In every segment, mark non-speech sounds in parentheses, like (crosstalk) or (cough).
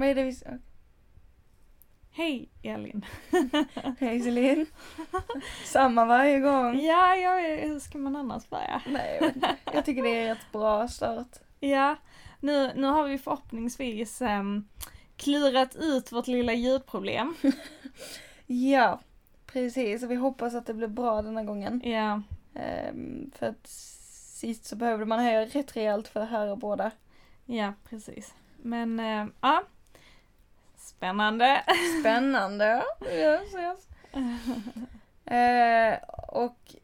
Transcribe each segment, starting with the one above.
Vad är det vi... ska- Hej Elin. (laughs) Hej Celine. Samma varje gång. Ja, jag, hur ska man annars börja? Nej, jag, tycker det är ett bra start. Ja, nu, nu har vi förhoppningsvis um, klurat ut vårt lilla ljudproblem. (laughs) Ja, precis. Och vi hoppas att det blir bra denna gången. Ja, Ehm, för att sist så behövde man höra rätt rejält för att höra båda. ja precis. Men eh, ja, spännande. Spännande. Yes, yes. (laughs) Eh, och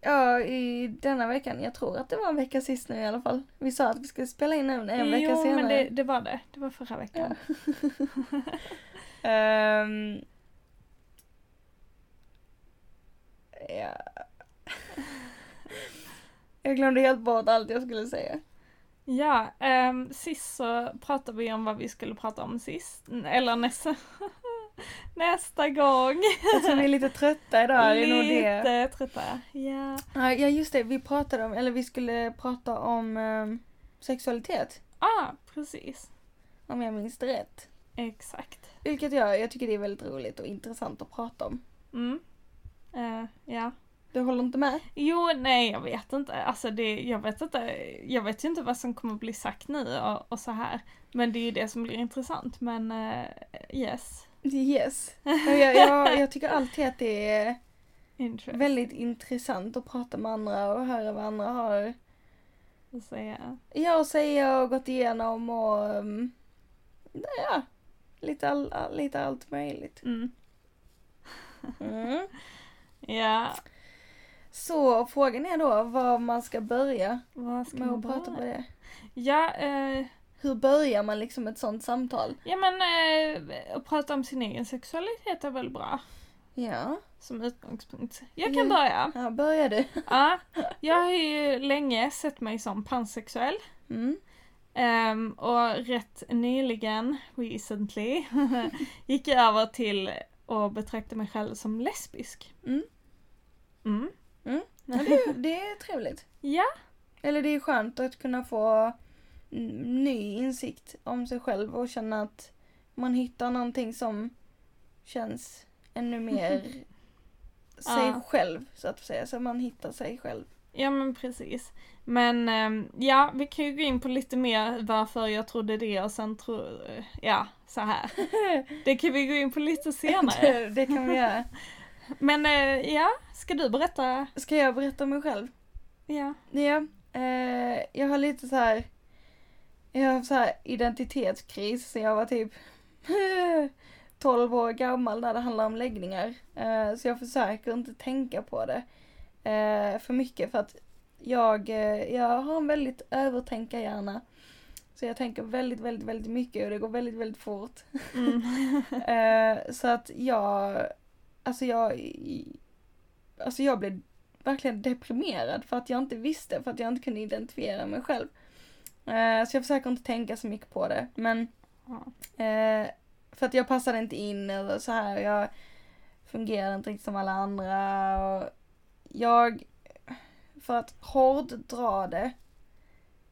ja, i denna veckan, jag tror att det var en vecka sist nu i alla fall. Vi sa att vi skulle spela in en, en vecka jo, senare. men det, det var det. Det var förra veckan. (laughs) Ehm, ja. (laughs) Jag glömde helt bort allt jag skulle säga. Ja, ehm, sist så pratade vi om vad vi skulle prata om sist. Eller nästa, (laughs) nästa gång. Jag tror vi är lite trötta idag, det är nog det. Lite trötta. Ja. Ja, ja, just det. Vi pratade om, eller vi skulle prata om ehm, sexualitet. Ah, precis. Om jag minns det rätt. Exakt. Vilket jag, jag tycker det är väldigt roligt och intressant att prata om. Mm. Eh, ja. Du håller inte med? Jo, nej jag vet inte. Alltså det, jag vet inte. Jag vet ju inte vad som kommer bli sagt nu och, och så här. Men det är ju det som blir intressant. Men eh, yes. Yes. Jag, jag, jag tycker alltid att det är väldigt intressant att prata med andra och höra vad andra har att säga. ja, att säga och gått igenom och um, ja, lite, all, lite allt möjligt. Mm. Mm. (laughs) Ja, Så frågan är då var man ska börja vad ska med man att prata börja? det. Ja, eh, Hur börjar man liksom ett sånt samtal? ja men eh, att prata om sin egen sexualitet är väl bra Ja, som utgångspunkt. Jag kan Mm. börja. ja börjar du. (laughs) Ja, jag har ju länge sett mig som pansexuell. Mm. Ehm, och rätt nyligen, recently, (laughs) gick jag över till att betrakta mig själv som lesbisk. Mm. Mm. Ja, det, är- det är trevligt. Ja, Eller det är skönt att kunna få ny insikt om sig själv och känna att man hittar någonting som känns ännu (laughs) mer sig Ja. själv så att säga. Så man hittar sig själv. ja men precis. Men ehm, ja, vi kan ju gå in på lite mer varför jag trodde det och sen tro, ja, så här. (laughs) Det kan vi gå in på lite (laughs) senare. det, det kan vi göra. Men eh, ja, ska du berätta? Ska jag berätta om mig själv? Ja. Ja, eh, jag har lite så här. Jag har haft så här identitetskris sen jag var typ (laughs) 12 år gammal när det handlar om läggningar. Eh, så jag försöker inte tänka på det eh, för mycket för att jag, eh, jag har en väldigt övertänkarhjärna. Så jag tänker väldigt, väldigt, väldigt mycket och det går väldigt, väldigt fort. Mm. (laughs) Eh, så att jag, alltså jag, alltså jag blev verkligen deprimerad för att jag inte visste, för att jag inte kunde identifiera mig själv. Eh, så jag försöker inte tänka så mycket på det, men eh, för att jag passade inte in eller så här, jag fungerade inte riktigt som alla andra och jag, för att hårddra det,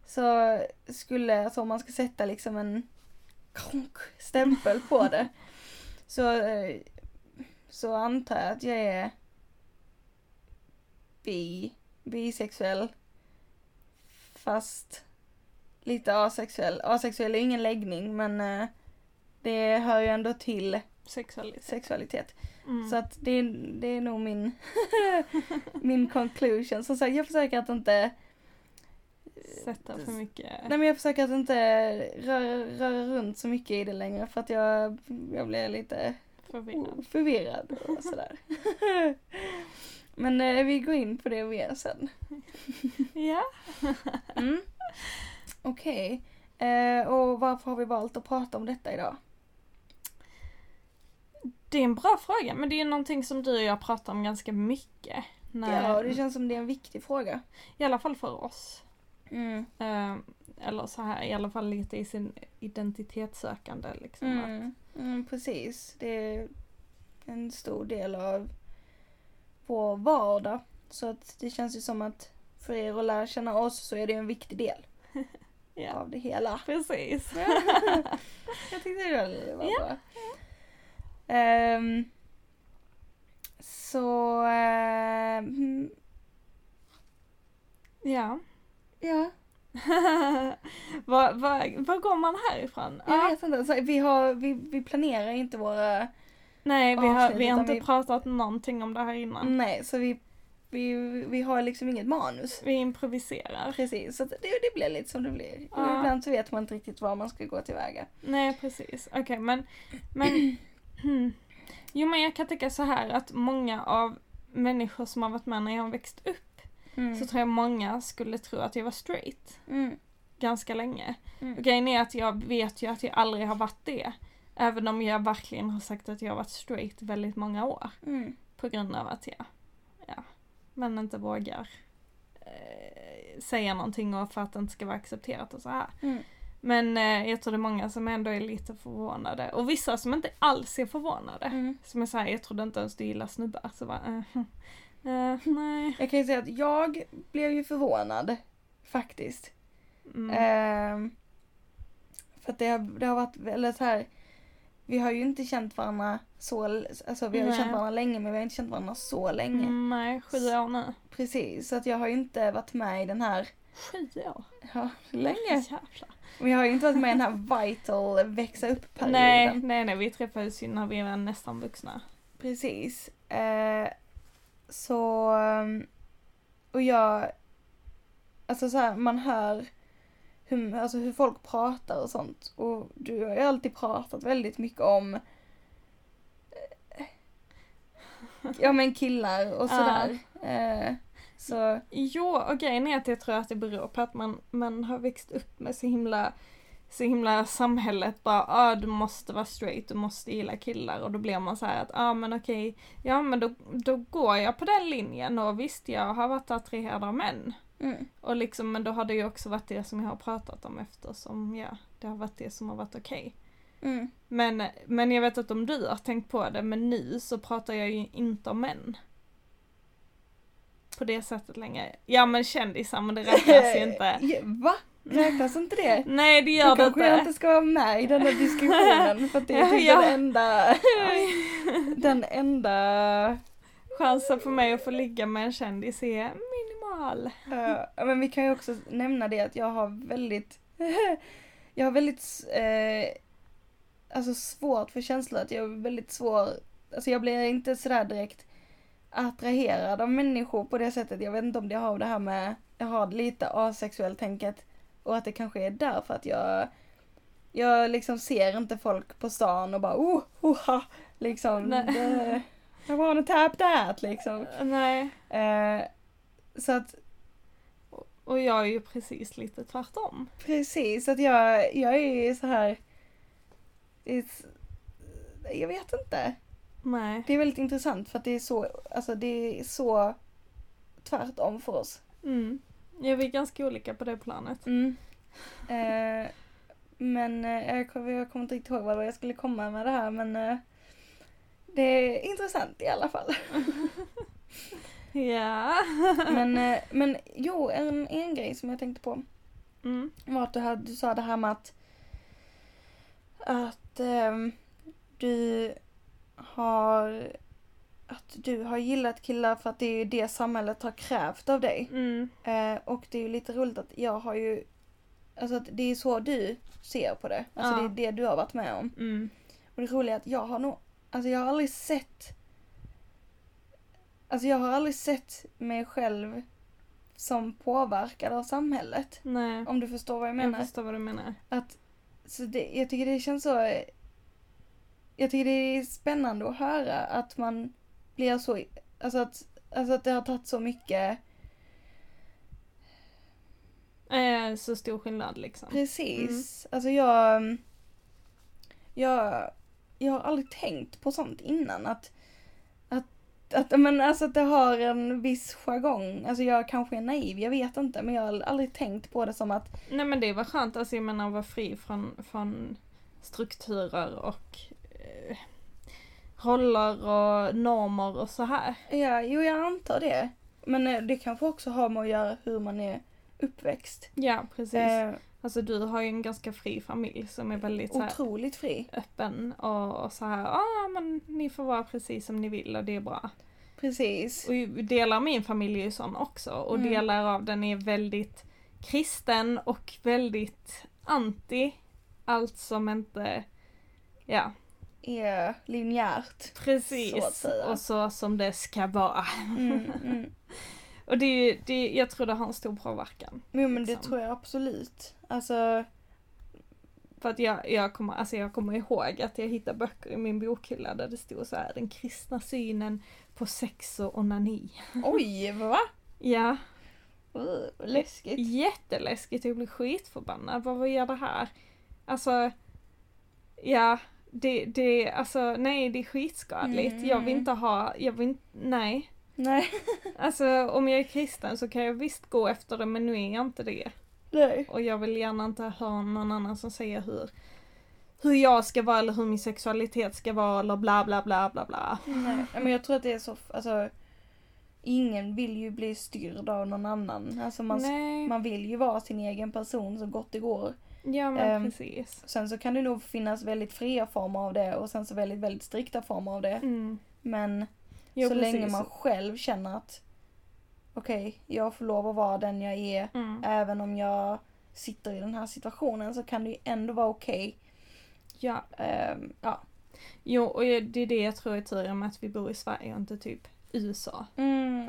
så skulle, alltså om man ska sätta liksom en kronk stämpel på det, (laughs) så, eh, så antar jag att jag är bi, bisexuell, fast lite asexuell. Asexuell är ingen läggning men eh, det hör ju ändå till Sexualitet. sexualitet. Mm. Så att det, är- det är nog min, (laughs) min conclusion. Som sagt, jag försöker att inte Sätta för mycket. Nej men jag försöker att inte röra, röra runt så mycket i det längre för att jag, jag blir lite Förvirrad. förvirrad och sådär. (laughs) men eh, vi går in på det mer sen. (laughs) Ja. Mm. Okej. Eh, och varför har vi valt att prata om detta idag? Det är en bra fråga, men det är någonting som du och jag pratar om ganska mycket. När, Ja, det känns som det är en viktig fråga. I alla fall för oss. Mm. Eh, eller så här, i alla fall lite i sin identitetssökande liksom. Att- Mm. Mm, precis. Det är en stor del av vår vardag. Så att det känns ju som att för er att lära känna oss så är det en viktig del. (laughs) Ja. av det hela. Precis. (laughs) Jag tyckte det var Ja. bra. Ehm, så, ehm, Ja. ja, (laughs) Var, var, var går man härifrån? jag Ja. vet inte. Så vi, har, vi, vi planerar inte våra, Nej, vi har, vi har inte vi- pratat någonting om det här innan. nej, så vi, vi, vi har liksom inget manus. Vi improviserar. Precis, så det, det blir lite som det blir. Ja. Ibland så vet man inte riktigt var man ska gå tillväga. Nej, precis. Okej, men, men (clears throat) hmm. Jo, men jag kan tycka så här att många av människor som har varit med när jag har växt upp Mm. så tror jag många skulle tro att jag var straight Mm. ganska länge. Mm. Och grejen är att jag vet ju att jag aldrig har varit det. Även om jag verkligen har sagt att jag har varit straight väldigt många år. Mm. På grund av att jag, ja, man inte vågar eh, säga någonting och för att det inte ska vara accepterat och så här. Mm. Men eh, jag tror det är många som ändå är lite förvånade. Och vissa som inte alls är förvånade. Mm. Som är såhär, jag trodde inte ens du gillar snubbar. Så bara, eh, eh, nej. Jag kan ju säga att jag blev ju förvånad. Faktiskt. Mm. Ehm, för att det har, det har varit väldigt så här. Vi har ju inte känt varandra så, alltså vi har ju Nej. känt varandra länge men vi har inte känt varandra så länge. Mm, nej, sju år nu. Precis, så att jag har ju inte varit med i den här, Sju år? ja, länge. Jävlar. Men jag har ju inte varit med i den här (laughs) vital växa upp-perioden. Nej, nej, nej, vi träffades ju när vi var nästan vuxna. Precis. Eh, så, um, och jag, alltså så här, man hör hur, alltså hur folk pratar och sånt. Och du har ju alltid pratat väldigt mycket om eh, Ja men killar och Ja. sådär. Eh, så, Jo, och grejen är att jag tror att det beror på att man, man har växt upp med så himla så himla samhället bara, ah du måste vara straight, du måste gilla killar och då blir man så här att, ah men okej, ja men då, då går jag på den linjen och visst jag har varit attraherad av män. Mm, Och liksom, men då har det ju också varit det som jag har pratat om eftersom, ja, det har varit det som har varit okej. mm, Men, men jag vet att om du har tänkt på det, men nu så pratar jag ju inte om män. På det sättet längre. Ja men kändisar, men det räknas ju inte. (laughs) Ja, Va? Räknas inte det? (laughs) Nej det Då gör det kanske jag inte. inte ska vara med i den här diskussionen för att det är (laughs) typ Ja. den enda, den enda Chansen för mig att få ligga med en kändis är minimal. Ja, men vi kan ju också nämna det att jag har väldigt, (laughs) jag har väldigt, eh, alltså svårt för känslor, att jag är väldigt svår, alltså jag blir inte sådär direkt attraherad av människor på det sättet. Jag vet inte om det har det här med, jag har lite asexuellt tänket och att det kanske är därför att jag, jag liksom ser inte folk på stan och bara oh, oh ha, liksom. Nej. Det, I wanna tap that liksom. Nej. Eh, så att Och jag är ju precis lite tvärtom. Precis, att jag, jag är så här. Jag vet inte. Nej. Det är väldigt intressant för att det är så, alltså det är så tvärtom för oss. Mm. Ja, vi är ganska olika på det planet. Mm. Eh, men eh, jag, jag kommer inte riktigt ihåg vad jag skulle komma med det här men eh, det är intressant i alla fall. (laughs) Ja. men, eh, men jo, en, en grej som jag tänkte på. Mm. var att du, hade, du sa det här med att, att ehm, du har att du har gillat killar för att det är ju det samhället har krävt av dig. Mm. Eh, och det är ju lite roligt att jag har ju, alltså att det är så du ser på det. Alltså Ja. det är det du har varit med om. Mm. Och det roliga är att jag har nog, alltså jag har aldrig sett, alltså jag har aldrig sett mig själv som påverkad av samhället. Nej. Om du förstår vad jag Jag menar. förstår vad du menar. Att, så det, jag tycker det känns så, jag tycker det är spännande att höra att man blir så, alltså att, alltså att det har tagit så mycket, Eh, så stor skillnad liksom. precis. Alltså jag, jag, jag har aldrig tänkt på sånt innan att, att, men alltså att det har en viss jargong. Alltså jag kanske är naiv, jag vet inte, men jag har aldrig tänkt på det som att, Nej men det var skönt, alltså jag menar att vara fri från, från strukturer och eh, roller och normer och så här. ja, jo jag antar det. Men eh, det kanske också har med att göra hur man är uppväxt. Ja, precis. Eh, Alltså du har ju en ganska fri familj som är väldigt så här, otroligt fri. öppen och, och så här, ja ah, men ni får vara precis som ni vill och det är bra. Precis. Och delar av min familj är ju sån också och Mm. delar av den är väldigt kristen och väldigt anti allt som inte, ja Är linjärt. precis. Så och så som det ska vara. Mm, mm. (laughs) Och det är ju, det, jag tror det har en stor påverkan. Jo men det Liksom. tror jag absolut. Alltså, För att jag, jag, kommer, alltså jag kommer ihåg att jag hittade böcker i min bokhylla där det stod så här den kristna synen på sex och onani. oj va? Ja, Uh, läskigt. jätteläskigt. Jag blir skitförbannad. Vad vad gör det här? Alltså, ja, det, det, alltså nej det är skitskadligt. Mm. Jag vill inte ha, jag vill inte, nej. Nej. (laughs) Alltså om jag är kristen så kan jag visst gå efter det men nu är jag inte det. Nej. Och jag vill gärna inte höra någon annan som säger hur, hur jag ska vara eller hur min sexualitet ska vara eller bla bla bla bla bla. Nej. Men jag tror att det är så, alltså. Ingen vill ju bli styrd av någon annan. Alltså man, Nej, man vill ju vara sin egen person så gott det går. ja men ehm, precis. Sen så kan det nog finnas väldigt fria former av det och sen så väldigt, väldigt strikta former av det. Mm. Men Jo, så precis. länge man själv känner att okej, jag får lov att vara den jag är. Mm. Även om jag sitter i den här situationen så kan det ju ändå vara okej. Ja, Ehm, ja. jo och det är det jag tror är turen med att vi bor i Sverige och inte typ USA. Mm,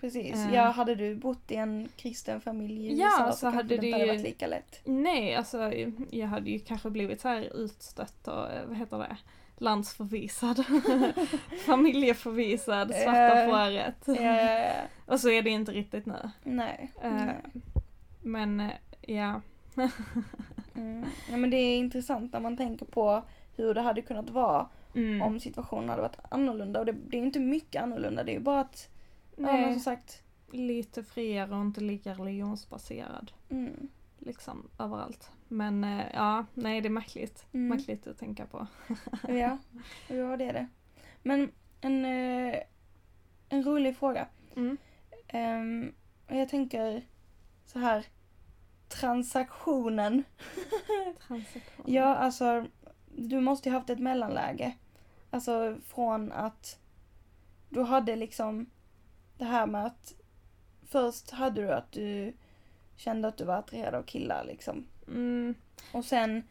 precis. Eh. Ja, hade du bott i en kristen familj i Ja, USA så så, hade det inte ju- varit lika lätt. Nej, alltså jag hade ju kanske blivit så här utstött och eh, vad heter det? Landsförvisad. (laughs) Familjeförvisad, svarta Eh, fåret. Ja, ja. (laughs) Och så är det inte riktigt nu. Nej. Eh, nej. Men eh, ja. (laughs) Mm. ja. Men det är intressant när man tänker på hur det hade kunnat vara Mm. om situationen hade varit annorlunda. Och det, det är inte mycket annorlunda, det är ju bara att, ja men Nej, som sagt, lite friare och inte lika religionsbaserad. mm. Liksom överallt. Men eh, ja, nej det är märkligt. Mm. Märkligt att tänka på. (laughs) Ja, ja det är det. Men en, eh, en rolig fråga. Mm. Och jag tänker så här. Transaktionen. (laughs) Transaktion. Ja, alltså du måste ju haft ett mellanläge. Alltså från att du hade liksom det här med att först hade du att du kände att du var attraherad av killar liksom. Mm. Och sen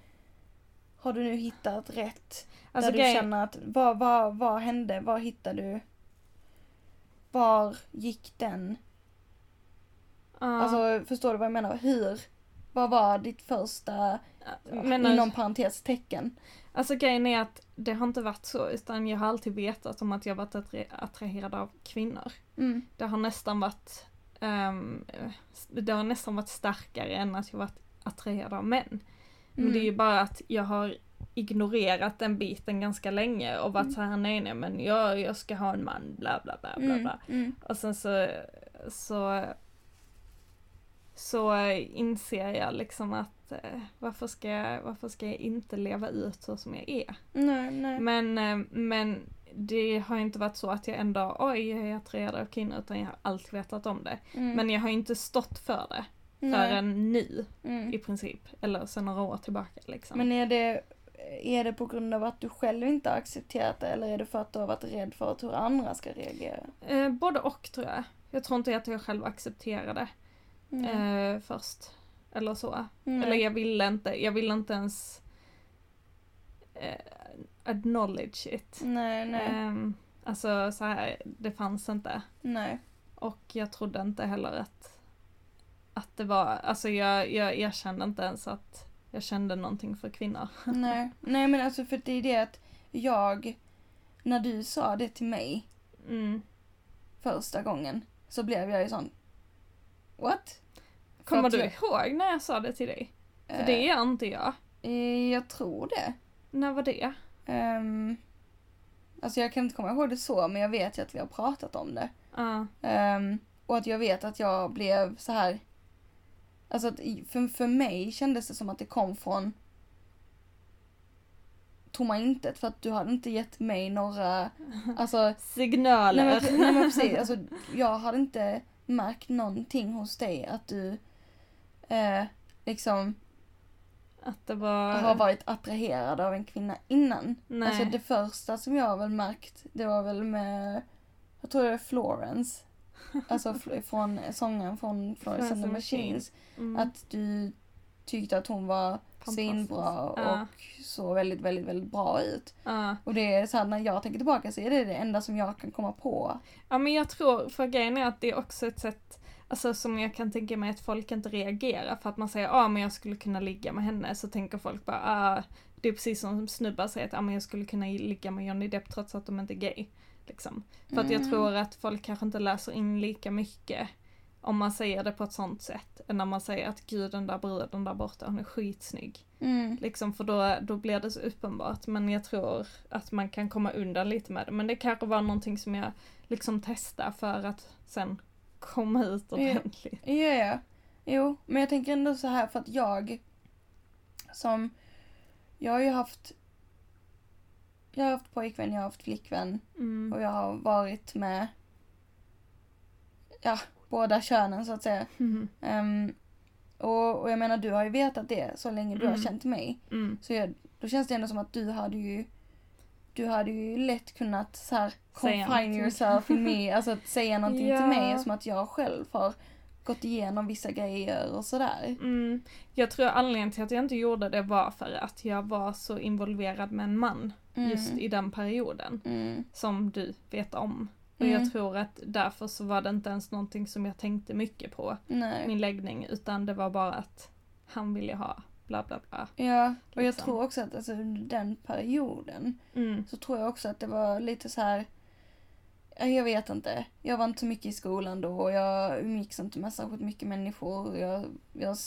har du nu hittat rätt Alltså där du känner att vad, vad, vad hände? Vad hittade du? Var gick den? ja, Alltså förstår du vad jag menar? Hur? Vad var ditt första, menar- inom parentes, tecken? Alltså grejen är att det har inte varit så utan jag har alltid vetat om att jag varit attra- attraherad av kvinnor. Mm. Det har nästan varit ehm, det har nästan varit starkare än att jag varit attraherad av män. Men Mm. det är ju bara att jag har ignorerat den biten ganska länge och varit Mm. så här nej nej men jag, jag ska ha en man bla bla bla bla Mm, bla. mm, Och sen så, så, så inser jag liksom att eh, varför ska, jag, varför ska jag inte leva ut så som jag är? Nej, nej. Men, eh, men det har inte varit så att jag ändå, oj jag är attraherad av kvinnor utan jag har alltid vetat om det. Mm. Men jag har inte stått för det Nej. förrän nu Mm. i princip. Eller sen några år tillbaka liksom. Men är det, är det på grund av att du själv inte har accepterat det eller är det för att du har varit rädd för att hur andra ska reagera? Eh, både och tror jag. Jag tror inte att jag själv accepterade Mm. eh, först. Eller så. Nej. Eller jag ville inte, jag ville inte ens acknowledge it. Nej, nej, Ehm, alltså så här, det fanns inte. nej. Och jag trodde inte heller att, att det var, alltså jag, jag erkände inte ens att jag kände någonting för kvinnor. (laughs) Nej, nej men alltså för det är det att jag, när du sa det till mig Mm. första gången så blev jag ju sån, what? Kommer du jag, ihåg när jag sa det till dig? För eh, det gör inte jag. eh, Jag tror det. När var det? Um, alltså jag kan inte komma ihåg det så men jag vet ju att vi har pratat om det. Ja. Ehm, och att jag vet att jag blev så här. Alltså att för, för mig kändes det som att det kom från tomma intet för att du hade inte gett mig några, alltså (laughs) Signaler. nej men, nej men precis, alltså jag hade inte märkt någonting hos dig att du eh, liksom Att det var... har varit attraherad av en kvinna innan. Nej. Alltså det första som jag har väl märkt, det var väl med, jag tror det är Florence. Alltså (laughs) från sångaren från Florence and the Machines. Mm. Att du tyckte att hon var svinbra och Ja. såg väldigt, väldigt, väldigt bra ut. Ja. Och det är så här, när jag tänker tillbaka så är det det enda som jag kan komma på. Ja men jag tror, för grejen är att det är också ett sätt, alltså som jag kan tänka mig att folk inte reagerar för att man säger ja ah, men jag skulle kunna ligga med henne så tänker folk bara ah, det är precis som snubbar säger att ah, men jag skulle kunna ligga med Johnny Depp trots att de inte är gay. Liksom. För att jag Mm. tror att folk kanske inte läser in lika mycket om man säger det på ett sånt sätt än när man säger att gud den där bruden där borta hon är skitsnygg. Mm. Liksom för då, då blir det så uppenbart. Men jag tror att man kan komma undan lite med det. Men det kanske var någonting som jag liksom testade för att sen komma ut Ja. ordentligt. Ja, ja. Jo, men jag tänker ändå så här för att jag som, jag har ju haft, jag har haft pojkvän, jag har haft flickvän Mm. och jag har varit med, ja, båda könen så att säga. Mm. Ehm, och, och jag menar du har ju vetat det så länge du har Mm. känt mig. Mm. Så jag, då känns det ändå som att du hade ju du hade ju lätt kunnat så här confine yourself in me, alltså att säga någonting (laughs) Ja. till mig som att jag själv har gått igenom vissa grejer och sådär. Mm. Jag tror anledningen till att jag inte gjorde det var för att jag var så involverad med en man just i den perioden. Mm. Som du vet om. Och Mm. jag tror att därför så var det inte ens någonting som jag tänkte mycket på. Nej. Min läggning. Utan det var bara att han ville ha bla bla bla. Ja, och jag liksom. tror också att alltså, under den perioden Mm. så tror jag också att det var lite så här. ja, Jag vet inte. Jag var inte så mycket i skolan då och jag umgicks inte med särskilt mycket människor. Jag, jag,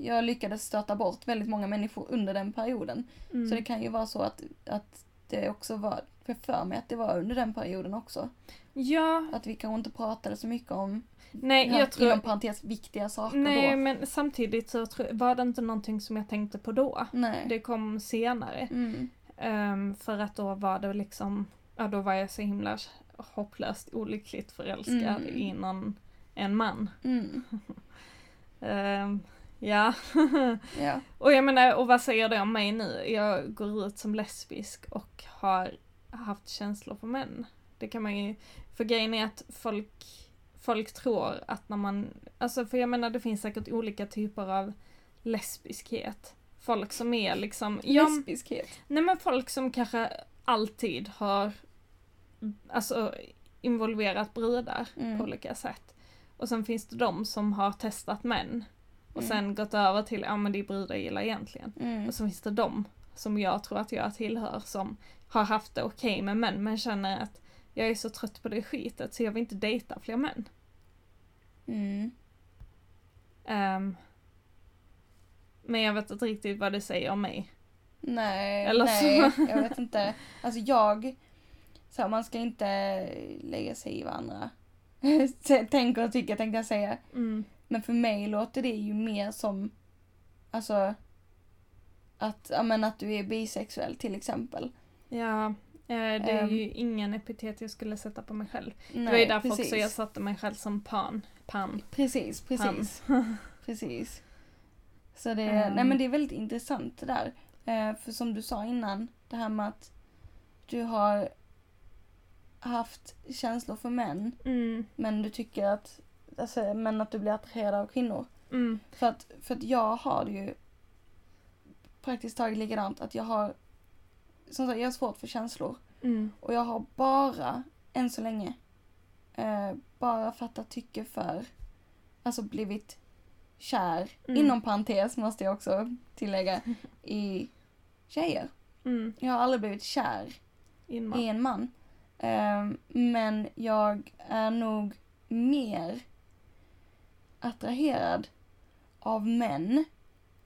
jag lyckades stöta bort väldigt många människor under den perioden. Mm. Så det kan ju vara så att, att det också var, för jag för mig att det var under den perioden också. Ja, Att vi kanske inte pratade så mycket om, nej ja, jag tror... inom parentes, viktiga saker Nej då. men samtidigt så var det inte någonting som jag tänkte på då. Nej. Det kom senare. Mm. Ehm, för att då var det liksom, ja då var jag så himla hopplöst olyckligt förälskad Mm. i någon, en man. Mm. (laughs) Ehm, ja. (laughs) Ja. och jag menar, och vad säger det om mig nu? Jag går ut som lesbisk och har haft känslor för män. Det kan man ju, för grejen är att folk, folk tror att när man, alltså för jag menar det finns säkert olika typer av lesbiskhet. Folk som är liksom, ja, Lesbiskhet. nej men folk som kanske alltid har, alltså involverat brudar Mm. på olika sätt. Och sen finns det de som har testat män. Och Mm. sen gått över till, ja men det är brudar jag gillar egentligen. Mm. Och så finns det de som jag tror att jag tillhör som har haft det okej med män men känner att jag är så trött på det skitet så jag vill inte dejta fler män. Mm. Ehm, men jag vet inte riktigt vad det säger om mig. Nej, Eller nej, så. jag vet inte. Alltså jag, så här, man ska inte lägga sig i vad andra (laughs) tänker och tycker tänkte jag säga. Mm. Men för mig låter det ju mer som, alltså, att, men att du är bisexuell till exempel. Ja, eh, det är Ehm. ju ingen epitet jag skulle sätta på mig själv. Nej, det var ju därför precis. också jag satte mig själv som pan. Pan. Precis, precis. (laughs) precis. Så det, Ehm. nej men det är väldigt intressant det där. Eh, för som du sa innan, det här med att du har haft känslor för män, Mm. men du tycker att, alltså, men att du blir attraherad av kvinnor. Mm. För att, för att jag har det ju praktiskt taget likadant, att jag har, som sagt, jag har svårt för känslor. Mm. Och jag har bara, än så länge, eh, bara fattat tycke för, alltså blivit kär, Mm. inom parentes måste jag också tillägga, (laughs) i tjejer. Mm. Jag har aldrig blivit kär i en man. Eh, men jag är nog mer attraherad av män.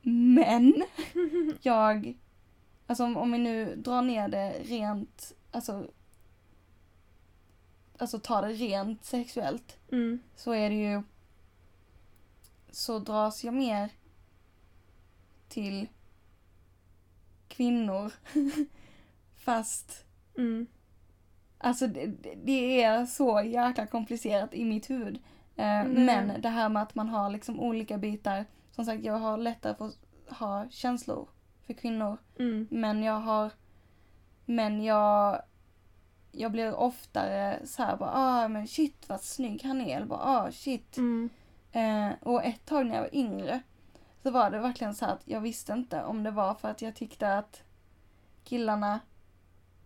Men (laughs) jag, alltså om vi nu drar ner det rent, alltså, alltså tar det rent sexuellt, Mm. så är det ju, så dras jag mer till kvinnor. (laughs) Fast, Mm. alltså det, det är så jäkla komplicerat i mitt huvud. Eh, Nej. men det här med att man har liksom olika bitar. Som sagt, jag har lättare för att ha känslor för kvinnor. Mm. Men jag har, men jag, jag blir oftare så här bara, ah men shit vad snygg han är. Eller bara, ah shit. Mm. Eh, och ett tag när jag var yngre så var det verkligen så att jag visste inte om det var för att jag tyckte att killarna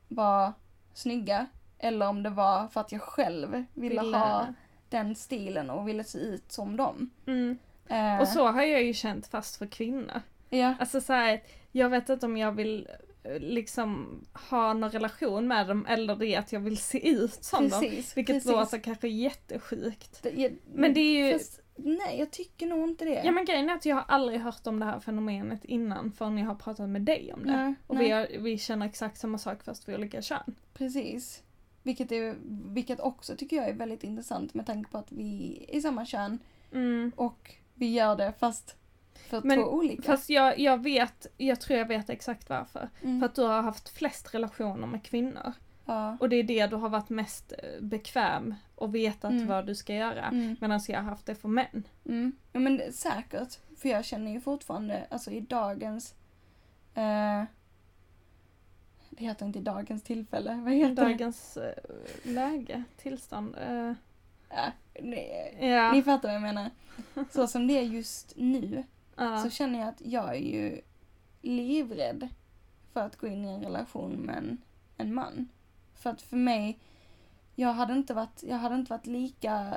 var snygga eller om det var för att jag själv ville Ville- ha den stilen och ville se ut som dem. Mm. Eh, Och så har jag ju känt fast för kvinnor. Ja, Alltså så här, jag vet inte om jag vill liksom ha någon relation med dem eller det att jag vill se ut som dem. precis. Vilket precis. låter kanske jättesjukt. Det- jag- Men det är ju- Fast, nej, jag tycker nog inte det. Ja men grejen är att jag har aldrig hört om det här fenomenet innan förrän jag har pratat med dig om det. nej, Och nej. vi, har, vi känner exakt samma sak fast för olika kön. Precis. Vilket, är, vilket också tycker jag är väldigt intressant med tanke på att vi är samma kön Mm. och vi gör det fast för Men- två olika. Fast jag, jag vet, jag tror jag vet exakt varför. mm. För att du har haft flest relationer med kvinnor. ja. Och det är det du har varit mest eh, bekväm och vetat Mm. vad du ska göra. Mm. Medan jag har haft det för män. Mm. Ja men det- säkert. För jag känner ju fortfarande, alltså i dagens... Eh, det heter inte dagens tillfälle, vad heter det? Dagens eh, läge, tillstånd. eh, Ja, ni, ja. ni fattar vad jag menar. Så som det är just nu ja. så känner jag att jag är ju livrädd för att gå in i en relation med en, en man. För att för mig, jag hade inte varit, jag hade inte varit lika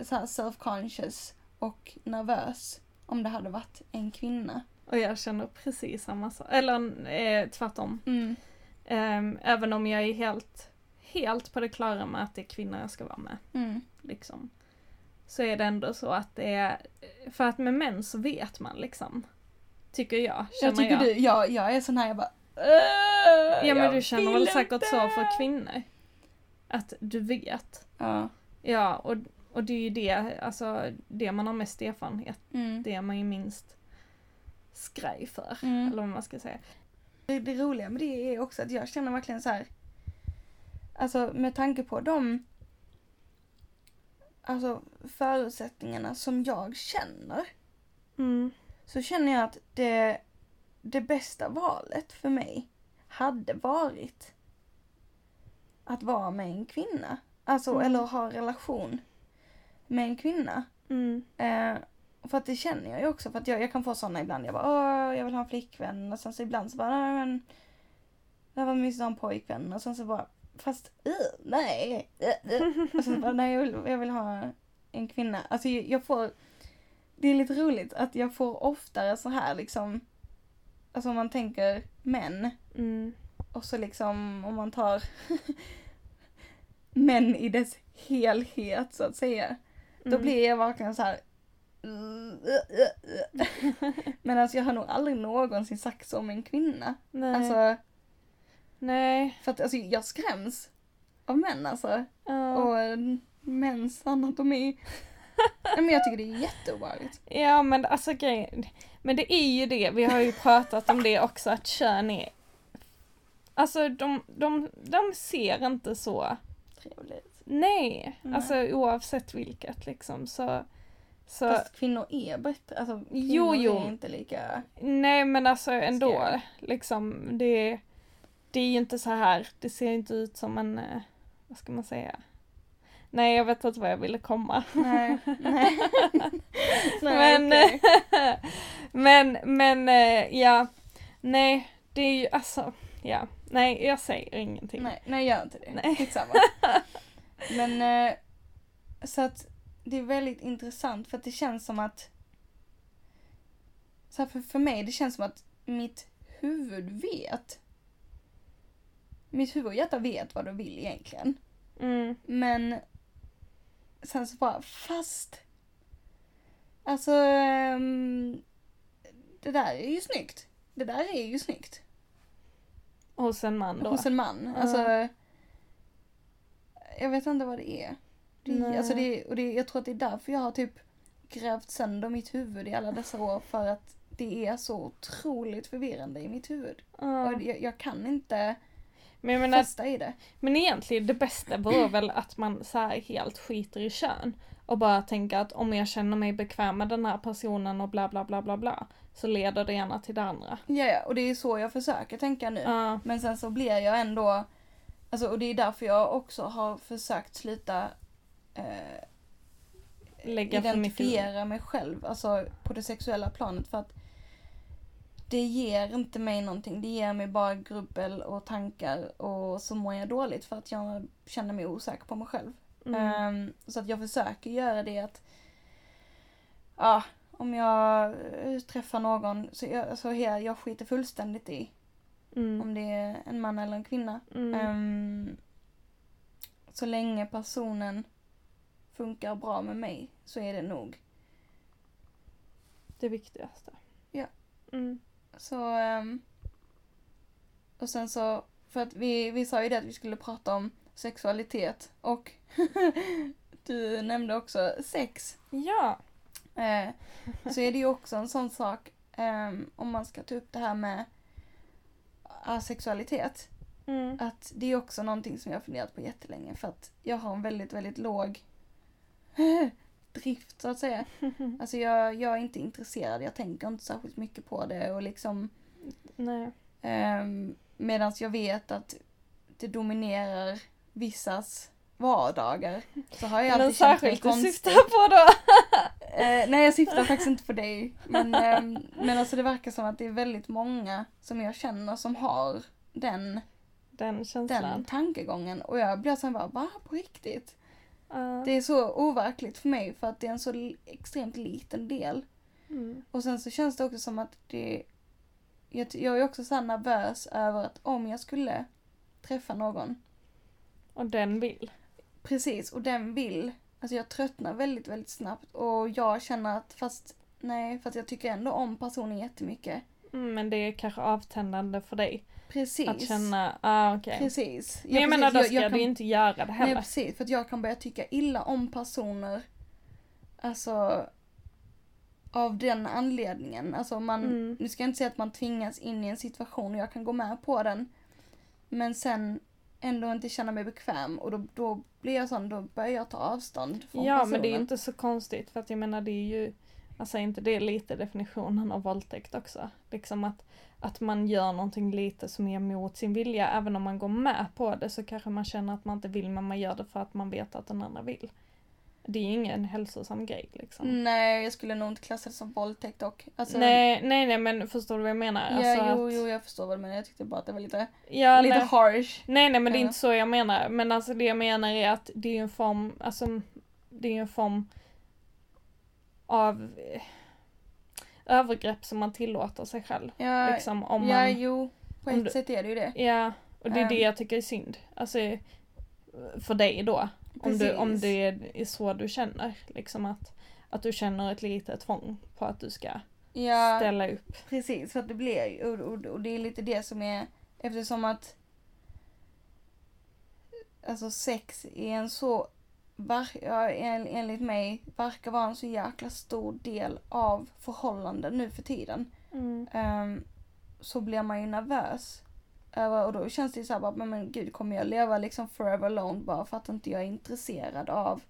så här self-conscious och nervös om det hade varit en kvinna. Och jag känner precis samma sak. Eller eh, tvärtom. Mm. Ehm, även om jag är helt, helt på det klara med att det är kvinnor jag ska vara med. Mm. Liksom. Så är det ändå så att det är, för att med män så vet man liksom. Tycker jag, känner Jag tycker jag. du, jag, jag är sån här, jag bara "Åh, ja men jag du känner väl säkert inte." så för kvinnor? Att du vet. Ja. Ja, och, och det är ju det, alltså det man har mest erfarenhet, Mm. det man ju minst skraj för. Mm. Eller vad man ska säga. Det, det roliga med det är också att jag känner verkligen så här. Alltså med tanke på de alltså, förutsättningarna som jag känner. Mm. Så känner jag att det, det bästa valet för mig hade varit att vara med en kvinna. Alltså Mm. eller ha relation med en kvinna. Mm. Eh, för att det känner jag ju också för att jag, jag kan få sådana ibland. Jag bara åh jag vill ha en flickvän och sen så ibland så bara nej men det var mysigt att ha en pojkvän och sen så bara fast uh, nej. Uh, uh. Och sen så bara nej jag vill, jag vill ha en kvinna. Alltså jag, får det är lite roligt att jag får oftare så här liksom alltså om man tänker män Mm. och så liksom om man tar (laughs) män i dess helhet så att säga. Då Mm. blir jag verkligen så här. (laughs) Men alltså jag har nog aldrig någonsin sagt så om en kvinna. Nej. Alltså, Nej. för att alltså, jag skräms av män alltså. Ja. Och eh, mäns anatomi. Nej, men jag tycker det är jätteobehagligt. Ja men alltså grejen, men det är ju det, vi har ju pratat om det också, att kön är Alltså de, de, de ser inte så, Trevligt. nej, Nej. alltså oavsett vilket liksom så, så Fast kvinnor är bättre. Alltså kvinnor Jo, jo. är inte lika... nej men alltså ändå, liksom det, det är ju inte så här, det ser inte ut som en, eh, vad ska man säga? Nej jag vet inte vad jag ville komma. Nej. (laughs) Nej. men, okej. (laughs) men, men, eh, ja, nej, det är ju alltså, ja, nej, jag säger ingenting. Nej, nej gör inte det. Nej. (laughs) Skitsamma. Men eh, så att det är väldigt intressant för att det känns som att så här, för, för mig det känns som att mitt huvud vet. Mitt huvud och hjärta vet vad de vill egentligen. Mm, Men sen så bara fast. Alltså ehm, det där är ju snyggt. Det där är ju snyggt. hos en man då. Hos en man. Ja. Alltså, jag vet inte vad det är. Det, Nej. alltså det, och det, jag tror att det är därför jag har typ grävt sönder mitt huvud i alla dessa år. För att det är så otroligt förvirrande i mitt huvud. Ja. Och jag, jag kan inte Men jag menar, fästa i det. men egentligen det bästa vore (clears throat) väl att man så helt skiter i kön och bara tänka att om jag känner mig bekväm med den här personen och bla bla bla bla bla så leder det ena till det andra. Ja, ja, och det är så jag försöker tänka nu. Ja, Men sen så blir jag ändå, alltså och det är därför jag också har försökt sluta eh, lägga identifiera mig själv, alltså på det sexuella planet för att det ger inte mig någonting. Det ger mig bara grubbel och tankar och så mår jag dåligt för att jag känner mig osäker på mig själv. Mm. Ehm, så att jag försöker göra det att, ja, om jag eh, träffar någon så jag, alltså, här, jag skiter fullständigt i Mm. om det är en man eller en kvinna. Mm. Ehm, så länge personen funkar bra med mig så är det nog. Det viktigaste. Ja. Mm. Så, ehm, och sen så, för att vi, vi sa ju det att vi skulle prata om sexualitet och (laughs) du nämnde också sex. Ja. Eh, så är det ju också en sån sak ehm, om man ska ta upp det här med asexualitet. Mm. Att det är också någonting som jag har funderat på jättelänge för att jag har en väldigt, väldigt låg (laughs) drift så att säga. (laughs) Alltså jag, jag är inte intresserad, jag tänker inte särskilt mycket på det och liksom Nej. um, Medan jag vet att det dominerar vissas vardagar så har jag Men alltid känt mig särskilt du konstig. syftar på då. (laughs) Eh, nej jag syftar faktiskt inte på dig. Men, ehm, men alltså det verkar som att det är väldigt många som jag känner som har den, Den känslan. den tankegången. Och jag blir såhär bara, va? På riktigt? Ja. Det är så overkligt för mig för att det är en så extremt liten del. Mm. Och sen så känns det också som att det... Jag, jag är också så nervös över att om jag skulle träffa någon, Och den vill. precis, och den vill, alltså jag tröttnar väldigt, väldigt snabbt och jag känner att fast, nej, fast jag tycker ändå om personen jättemycket. Mm, men det är kanske avtändande för dig. Precis. Att känna, ah okej. Precis. Men jag precis, menar då ska jag du kan- inte göra det Nej heller. precis, för jag kan börja tycka illa om personer. Alltså av den anledningen. Alltså man, Mm. nu ska jag inte säga att man tvingas in i en situation och jag kan gå med på den. Men sen ändå inte känna mig bekväm och då, då blir jag sån, då börjar jag ta avstånd från Ja personen. men det är inte så konstigt för att jag menar det är ju Alltså är inte det lite definitionen av våldtäkt också? Liksom att, att man gör någonting lite som är mot sin vilja, även om man går med på det så kanske man känner att man inte vill men man gör det för att man vet att den andra vill. Det är ingen hälsosam grej liksom. Nej, jag skulle nog inte klassa det som våldtäkt dock. Alltså, nej, nej, nej men förstår du vad jag menar? Ja, Alltså jo, att, jo, jag förstår vad du menar. Jag tyckte bara att det var lite, ja, lite nej. harsh. Nej nej men det är inte så jag menar. Men alltså det jag menar är att det är en form, alltså det är en form av eh, övergrepp som man tillåter sig själv. Ja, Liksom om ja man, jo, på om ett du- sätt är det ju det. ja, och det är det Ehm. jag tycker är synd. Alltså för dig då. Om, du, om det är så du känner. Liksom att, att du känner ett litet tvång på att du ska Ja, ställa upp. precis. För att det blir och, och, och det är lite det som är, eftersom att alltså sex är en så, en, enligt mig, verkar vara en så jäkla stor del av förhållanden nu för tiden. Mm. Ehm, så blir man ju nervös. Över, och då känns det ju såhär men, men gud kommer jag leva liksom forever alone bara för att inte jag är intresserad av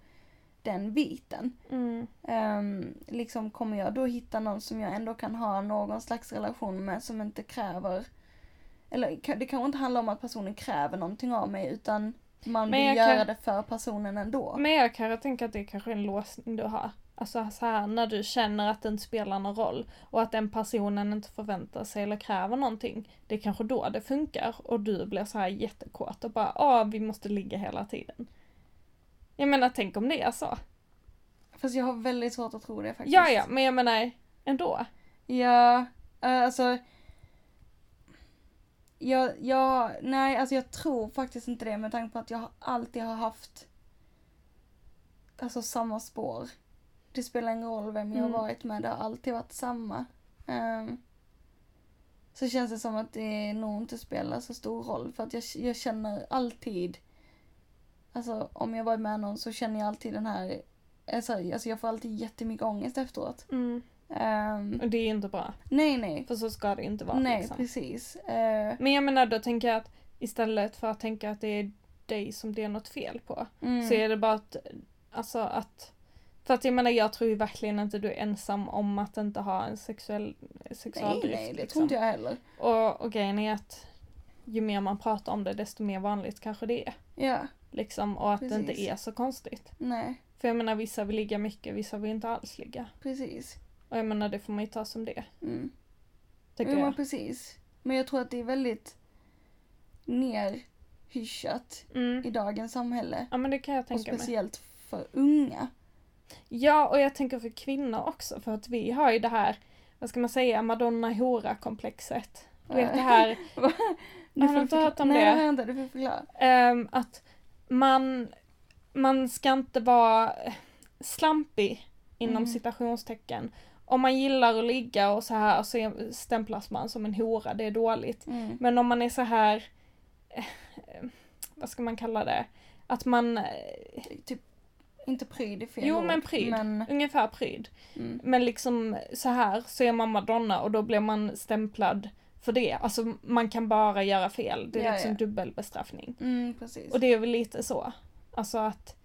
den biten. Mm. Ehm, liksom kommer jag då hitta någon som jag ändå kan ha någon slags relation med som inte kräver eller det kanske inte handlar om att personen kräver någonting av mig utan man Men vill göra kan- det för personen ändå. Men jag kan tänka att det kanske är en låsning du har. Alltså så här, när du känner att det inte spelar någon roll och att den personen inte förväntar sig eller kräver någonting. Det är kanske då det funkar och du blir så här jättekåt och bara ah vi måste ligga hela tiden. Jag menar tänk om det är så. Fast jag har väldigt svårt att tro det faktiskt. Ja ja, men jag menar ändå. Ja, eh, alltså. Jag, jag, nej alltså jag tror faktiskt inte det med tanke på att jag alltid har haft alltså samma spår. Det spelar ingen roll vem jag Mm. har varit med, det har alltid varit samma. Ehm, så känns det som att det nog inte spelar så stor roll för att jag, jag känner alltid, alltså om jag varit med någon så känner jag alltid den här, alltså, alltså jag får alltid jättemycket ångest efteråt. Mm. Ehm, Och det är ju inte bra. nej nej. För så ska det inte vara Nej, liksom. precis. Eh, Men jag menar då tänker jag att istället för att tänka att det är dig som det är något fel på. mm, Så är det bara att, alltså att För att jag menar jag tror ju verkligen inte du är ensam om att inte ha en sexuell Nej, sexualdrift. nej, det liksom. tror inte jag heller. Och, och grejen är att ju mer man pratar om det desto mer vanligt kanske det är. Ja, Liksom, och att det inte Precis. är så konstigt. nej, För jag menar vissa vill ligga mycket, vissa vill inte alls ligga. precis. Och jag menar det får man ju ta som det. Mm. Tycker Jo, men jag. precis. Men jag tror att det är väldigt nerhyschat Mm. i dagens samhälle. Ja men det kan jag tänka mig. speciellt för unga. Ja, och jag tänker för kvinnor också för att vi har ju det här, vad ska man säga, madonna-hora-komplexet. Du vet det här, (laughs) Du Har inte hört om Nej, det? har jag inte. Du får förklara. ehm, att man, man ska inte vara slampig inom Mm. citationstecken. Om man gillar att ligga och så här så stämplas man som en hora, det är dåligt. Mm. Men om man är så här, eh, vad ska man kalla det? Att man, eh, Typ, inte pryd i fel jo ord, men pryd, Men, ungefär pryd. mm, Men liksom så här så är man madonna och då blir man stämplad för det. Alltså man kan bara göra fel. Det är Ja, liksom ja. dubbelbestraffning. mm. Och det är väl lite så. Alltså att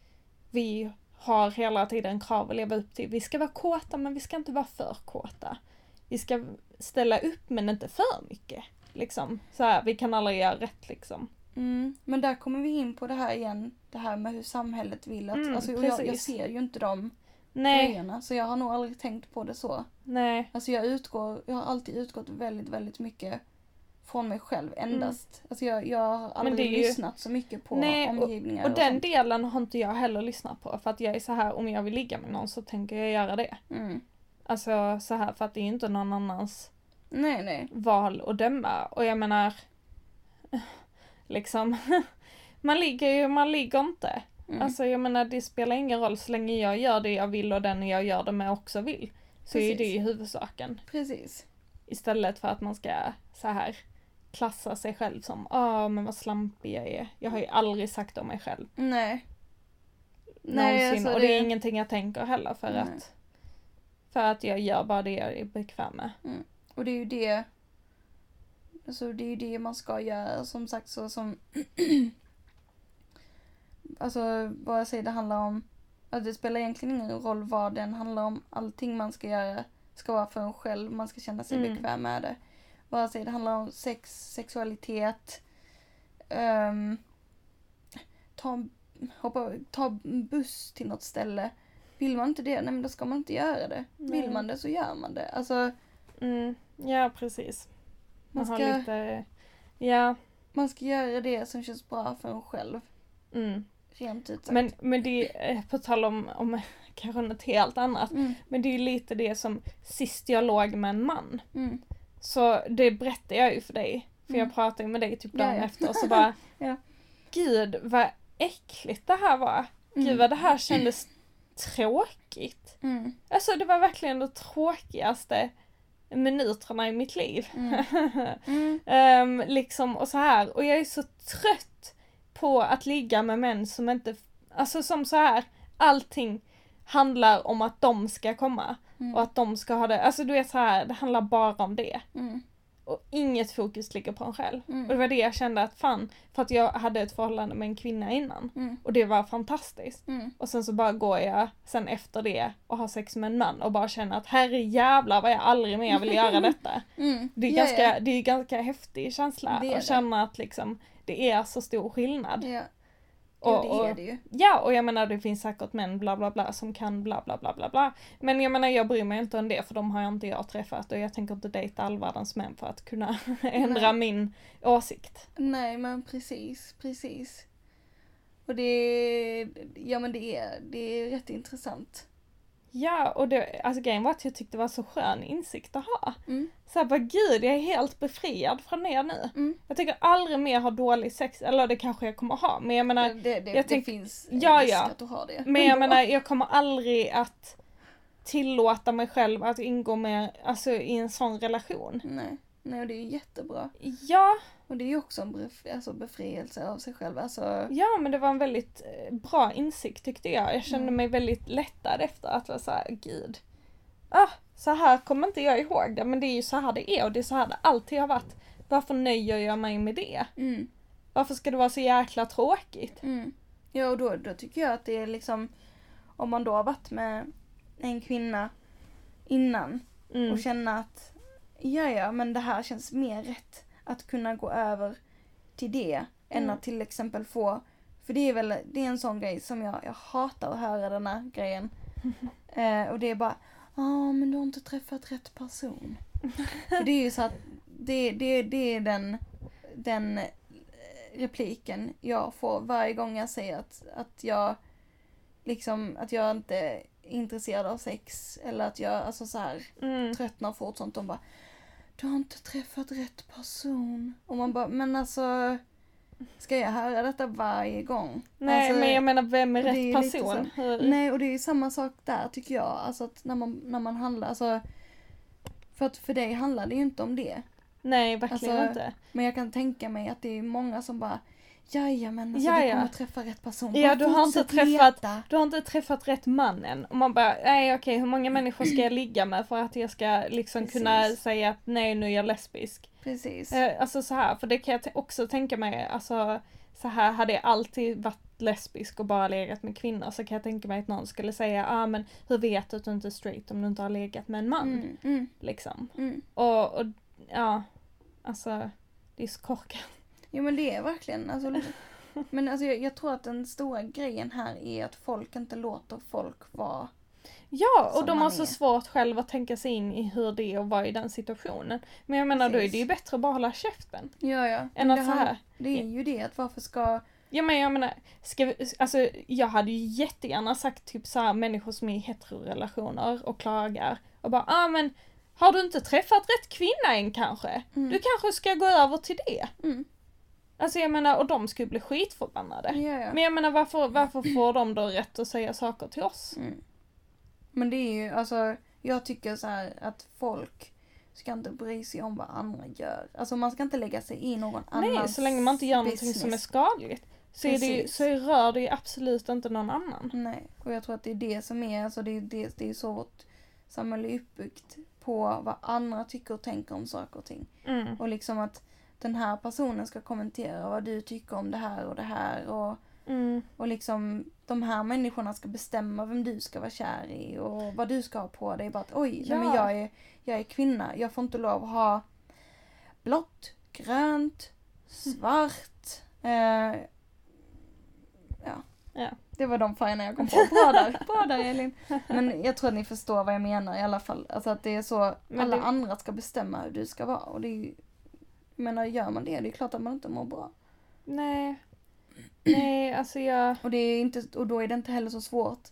vi har hela tiden krav att leva upp till. Vi ska vara kåta men vi ska inte vara för kåta. Vi ska ställa upp men inte för mycket. Liksom. Så här, vi kan aldrig göra rätt liksom. Mm, men där kommer vi in på det här igen. Det här med hur samhället vill att... Mm, alltså, jag, jag ser ju inte de Nej, grejerna. Så jag har nog aldrig tänkt på det så. nej. Alltså jag utgår, jag har alltid utgått väldigt, väldigt mycket från mig själv endast. Alltså jag, jag har aldrig Mm. det är ju- lyssnat så mycket på Nej, omgivningar Och den sånt. delen har inte jag heller lyssnat på. För att jag är så här, om jag vill ligga med någon så tänker jag göra det. Mm. Alltså så här för att det är ju inte någon annans Nej, nej. val att döma. Och jag menar, (laughs) liksom, (laughs) man ligger ju, man ligger inte. Mm. Alltså jag menar det spelar ingen roll så länge jag gör det jag vill och den jag gör det med också vill. Så är Precis. det ju huvudsaken. Precis. Istället för att man ska så här klassa sig själv som, åh men vad slampig jag är. Jag har ju aldrig sagt om mig själv. Nej. Någonsin. alltså och det är ingenting jag tänker heller för Nej. att för att jag gör bara det jag är bekväm med. Och det är ju det Alltså det är ju det man ska göra som sagt så som (clears throat) Alltså vad jag säger det handlar om att det spelar egentligen ingen roll vad den handlar om. Allting man ska göra ska vara för en själv. Man ska känna sig Mm. bekväm med det. Vare sig det handlar om sex, sexualitet, ehm, ta, en- hoppa, ta en buss till något ställe. Vill man inte det, nej men då ska man inte göra det. Nej. Vill man det så gör man det. Alltså Mm, ja precis. Man, man har ska, lite, ja. man ska göra det som känns bra för en själv. Mm. Rent ut sagt. Men, men det eh, på tal om, om (laughs) kanske något helt annat, Mm, men det är lite det som sist jag låg med en man. mm, Så det berättade jag ju för dig, för Mm. jag pratade med dig typ Ja, dagen ja. efter och så bara (laughs) Ja. Gud vad äckligt det här var. Gud mm, vad det här kändes tråkigt. mm, Alltså det var verkligen de tråkigaste minuterna i mitt liv. (laughs) Mm. Ehm, liksom och så här. Och jag är så trött på att ligga med män som inte, alltså som så här, allting handlar om att de ska komma mm, och att de ska ha det, alltså du vet så här, det handlar bara om det. mm, Och inget fokus ligger på en själv. mm, Och det var det jag kände att fan, för att jag hade ett förhållande med en kvinna innan. mm, Och det var fantastiskt. mm, Och sen så bara går jag sen efter det och har sex med en man och bara känner att herre jävlar vad jag aldrig mer vill göra (laughs) detta. mm. Det är, Ja, ganska, ja. det är ganska häftig känsla att känna att liksom det är så stor skillnad. Ja, Och, jo, det är det ju. ja, och jag menar det finns säkert män bla bla bla som kan bla bla bla bla bla. Men jag menar jag bryr mig inte om det för de har jag inte jag träffat och jag tänker inte dejta all världens män för att kunna (laughs) ändra min åsikt. Nej men precis, precis. Och det ja men det är, det är rätt intressant. Ja, och det, alltså grejen var att jag tyckte det var så skön insikt att ha. Mm, Så jag bara gud, jag är helt befriad från det nu. mm. Jag tänker aldrig mer ha dålig sex, eller det kanske jag kommer ha, men jag menar, det det, jag det tänk- finns Ja, risk ja. att du har det. men jag Ändå. menar jag kommer aldrig att tillåta mig själv att ingå med, alltså i en sån relation. Nej, nej och det är jättebra. Ja, Och det är ju också en bef- alltså befrielse av sig själv. Alltså, ja men det var en väldigt eh, bra insikt tyckte jag. Jag kände Mm. mig väldigt lättad efter att vara såhär, gud. Ah, så här kommer inte jag ihåg det, men det är ju så här det är och det är så här det alltid har varit. Varför nöjer jag mig med det? mm, Varför ska det vara så jäkla tråkigt? mm. Ja och då, då tycker jag att det är liksom om man då har varit med en kvinna innan Mm. och känna att ja, ja, men det här känns mer rätt att kunna gå över till det än Mm. att till exempel få, för det är väl, det är en sån grej som jag, jag hatar att höra den här grejen. (laughs) Eh, och det är bara, ja men du har inte träffat rätt person. för det är ju så att, det, det, det är den, den eh, repliken jag får varje gång jag säger att, att jag liksom, att jag inte är intresserad av sex eller att jag, alltså så här Mm. tröttnar fort sånt. De bara, du har inte träffat rätt person. Och man bara, men alltså, ska jag höra detta varje gång? Nej alltså, men jag menar vem är är rätt lite person? så-? Nej, och det är ju samma sak där tycker jag. Alltså att när man, när man handlar, alltså. För att för dig handlar det ju inte om det. Nej verkligen Alltså, inte. Men jag kan tänka mig att det är många som bara, Jajamän, alltså Jaja. du kommer träffa rätt person. Ja, du har inte träffat- leta. Du har inte träffat rätt man än. Och man bara, nej okej hur många människor ska jag ligga med för att jag ska liksom Precis. kunna säga att nej nu är jag lesbisk. Precis. Eh, alltså så här, för det kan jag också tänka mig, alltså så här hade jag alltid varit lesbisk och bara legat med kvinnor så kan jag tänka mig att någon skulle säga, ja ah, men hur vet du att du inte är straight om du inte har legat med en man? Mm, mm, Liksom. mm. Och, och ja, alltså det är så korkat. Jo men det är verkligen, alltså, (laughs) men alltså jag, jag tror att den stora grejen här är att folk inte låter folk vara. Ja, och de har så är. svårt själva att tänka sig in i hur det är att vara i den situationen. Men jag menar då är Precis. det ju bättre att bara hålla käften. Ja ja. Än att det, så här. det är ju det att varför ska, Ja men jag menar, ska vi, alltså jag hade ju jättegärna sagt typ så här människor som är i heterorelationer och klagar och bara ah men har du inte träffat rätt kvinna än kanske? Mm. Du kanske ska gå över till det. mm, Alltså jag menar, och de skulle bli skitförbannade. ja ja. Men jag menar varför, varför får de då rätt att säga saker till oss? Mm. Men det är ju, alltså, jag tycker så här att folk ska inte bry sig om vad andra gör. Alltså man ska inte lägga sig i någon annans Nej, så länge man inte gör någonting som är business. skadligt. Så, är det, ju- så rör det ju absolut inte någon annan. Nej, och jag tror att det är det som är, alltså det är, det, det är så vårt samhälle är uppbyggt på vad andra tycker och tänker om saker och ting. Mm. Och liksom att den här personen ska kommentera vad du tycker om det här och det här och, Mm. och liksom de här människorna ska bestämma vem du ska vara kär i och vad du ska ha på dig. Bara att oj, nej, men Ja. jag är, jag är kvinna, jag får inte lov att ha blått, grönt, svart. Eh, ja. Ja. Det var de färgerna jag kom på. Bra där, bra där Elin. Men jag tror att ni förstår vad jag menar i alla fall. Alltså att det är så, Men alla det- andra ska bestämma hur du ska vara. Och det är menar gör man det, det är klart att man inte mår bra. Nej. Nej, alltså jag... Och, det är inte, och då är det inte heller så svårt.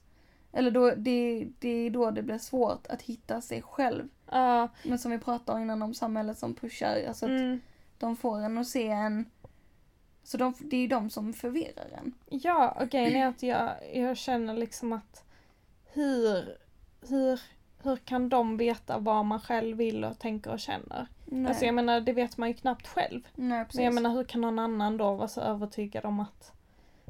Eller då, det, det är då det blir svårt att hitta sig själv. Ja. Men som vi pratade om innan om samhället som pushar, alltså att mm. de får en att se en. Så de, det är ju de som förvirrar en. Ja, och grejen är att jag, jag känner liksom att hur, hur, hur kan de veta vad man själv vill och tänker och känner? Nej, Alltså jag menar, det vet man ju knappt själv. Nej precis. Men jag menar, hur kan någon annan då vara så övertygad om att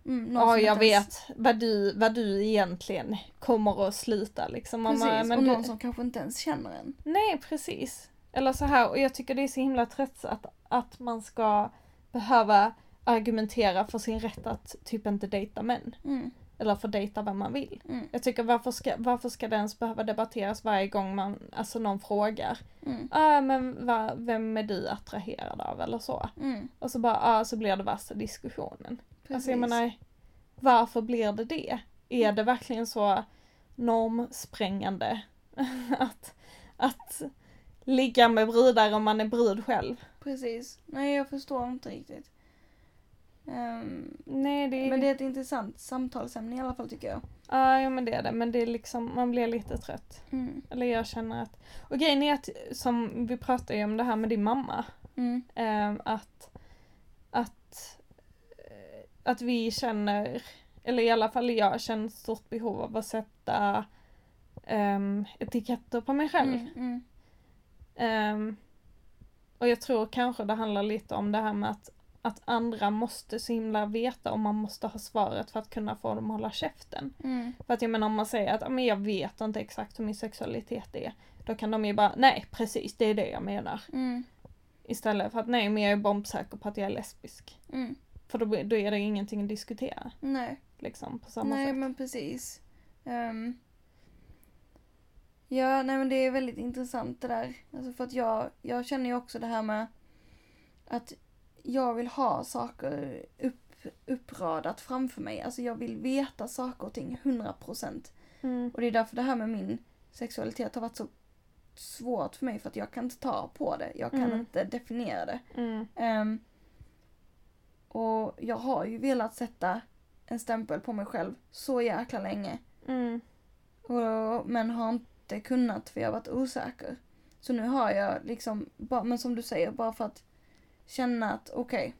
mm, ja, som jag vet vad du, vad du egentligen kommer att sluta liksom. Precis, bara, men och du- någon som kanske inte ens känner en. Nej, precis. Eller så här, och jag tycker det är så himla tröttsamt att man ska behöva argumentera för sin rätt att typ inte dejta män. Mm, Eller få dejta vem man vill. mm, Jag tycker varför ska, varför ska det ens behöva debatteras varje gång man, alltså någon frågar. mm, Ah, men va, vem är du attraherad av eller så. mm. Och så bara, ah, så blir det värsta diskussionen. Precis. Alltså jag menar, varför blir det det? Är det verkligen så normsprängande (laughs) att, att ligga med brudar om man är brud själv? Precis. Nej, jag förstår inte riktigt. Ehm, Nej, det är... men det är ett intressant samtalsämne i alla fall tycker jag. Ja, ja, men det är det. Men det är liksom, man blir lite trött. Mm. Eller jag känner att... Och grejen är att, som vi pratade ju om det här med din mamma. Mm. ehm, att, att, eh, att vi känner, eller i alla fall jag känner stort behov av att sätta um, etiketter på mig själv. Mm. Ehm, och jag tror kanske det handlar lite om det här med att, att andra måste så himla veta och man måste ha svaret för att kunna få dem att hålla käften. Mm. För att jag menar om man säger att "Ja, men jag vet inte exakt hur min sexualitet är. Då kan de ju bara, nej precis det är det jag menar. Mm. Istället för att nej men jag är bombsäker på att jag är lesbisk. Mm. För då, då är det ingenting att diskutera. Nej, Liksom på samma nej sätt. men precis. Ehm, ja, nej men det är väldigt intressant det där. Alltså för att jag, jag känner ju också det här med att jag vill ha saker upp, uppradat framför mig. Alltså jag vill veta saker och ting 100%. Mm. Och det är därför det här med min sexualitet har varit så svårt för mig för att jag kan inte ta på det. Jag kan Mm. inte definiera det. Mm. Ehm, och jag har ju velat sätta en stämpel på mig själv så jäkla länge. Mm. Och, men har inte kunnat för jag har varit osäker. Så nu har jag liksom, bara, men som du säger, bara för att känna att okej,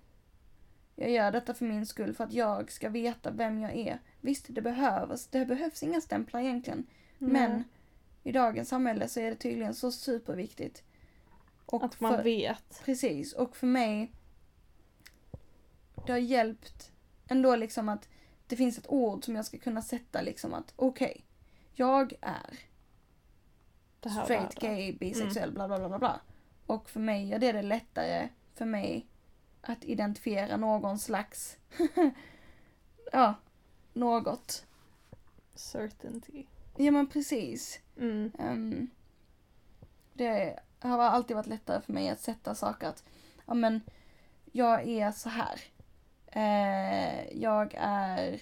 jag gör detta för min skull för att jag ska veta vem jag är. Visst, det behövs, det behövs inga stämplar egentligen. Men Nej. i dagens samhälle så är det tydligen så superviktigt. Och Att man för- vet. Precis, och för mig det har hjälpt ändå liksom att det finns ett ord som jag ska kunna sätta liksom att okej, jag är straight. Mm. gay, bisexuell, bla bla bla bla bla. Och för mig är det det lättare för mig att identifiera någon slags, (laughs) ja, något. Certainty. Ja men precis. Mm. Ehm, det har alltid varit lättare för mig att sätta saker att, ja men, jag är så här. Eh, jag är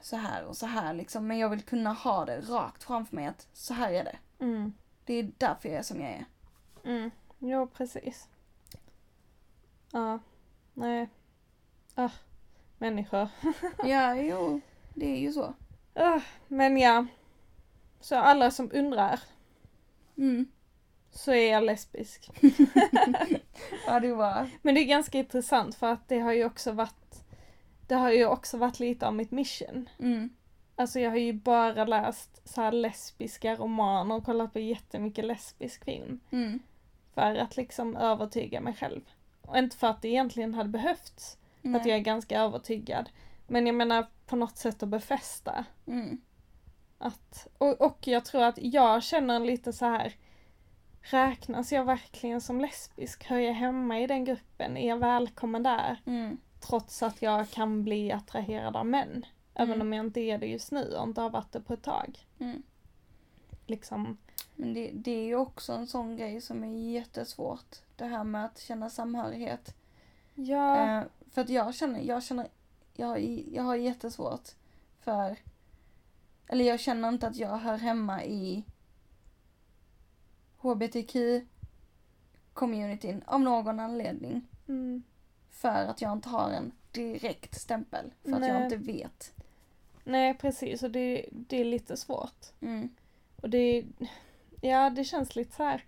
så här och så här liksom. Men jag vill kunna ha det rakt framför mig att så här är det. Mm. Det är därför jag är som jag är. Mm. Ja, precis. Ja. Nej. Ah. Människor. (laughs) Ja, jo, det är ju så. Ah. Men ja. Så alla som undrar Mm. så är jag lesbisk. (laughs) Ja, det var. Men det är ganska intressant för att det har ju också varit det har ju också varit lite av mitt mission. Mm. Alltså jag har ju bara läst så här lesbiska romaner och kollat på jättemycket lesbisk film. Mm. För att liksom övertyga mig själv. Och inte för att det egentligen hade behövts. För att Nej. jag är ganska övertygad. Men jag menar på något sätt att befästa. Mm. Att, och, och jag tror att jag känner lite så här. Räknas jag verkligen som lesbisk? Hör jag hemma i den gruppen? Är jag välkommen där? Mm. Trots att jag kan bli attraherad av män. Även Mm. om jag inte är det just nu och inte har varit det på ett tag. Mm. Liksom. Men det, det är ju också en sån grej som är jättesvårt. Det här med att känna samhörighet. Ja. Eh, för att jag känner, jag känner, jag, har- jag har jättesvårt för, eller jag känner inte att jag hör hemma i hbtq-communityn av någon anledning. Mm. För att jag inte har en direkt stämpel. För att jag Nej. inte vet. Nej precis och det, det är lite svårt. Mm. Och det, ja det känns lite så här.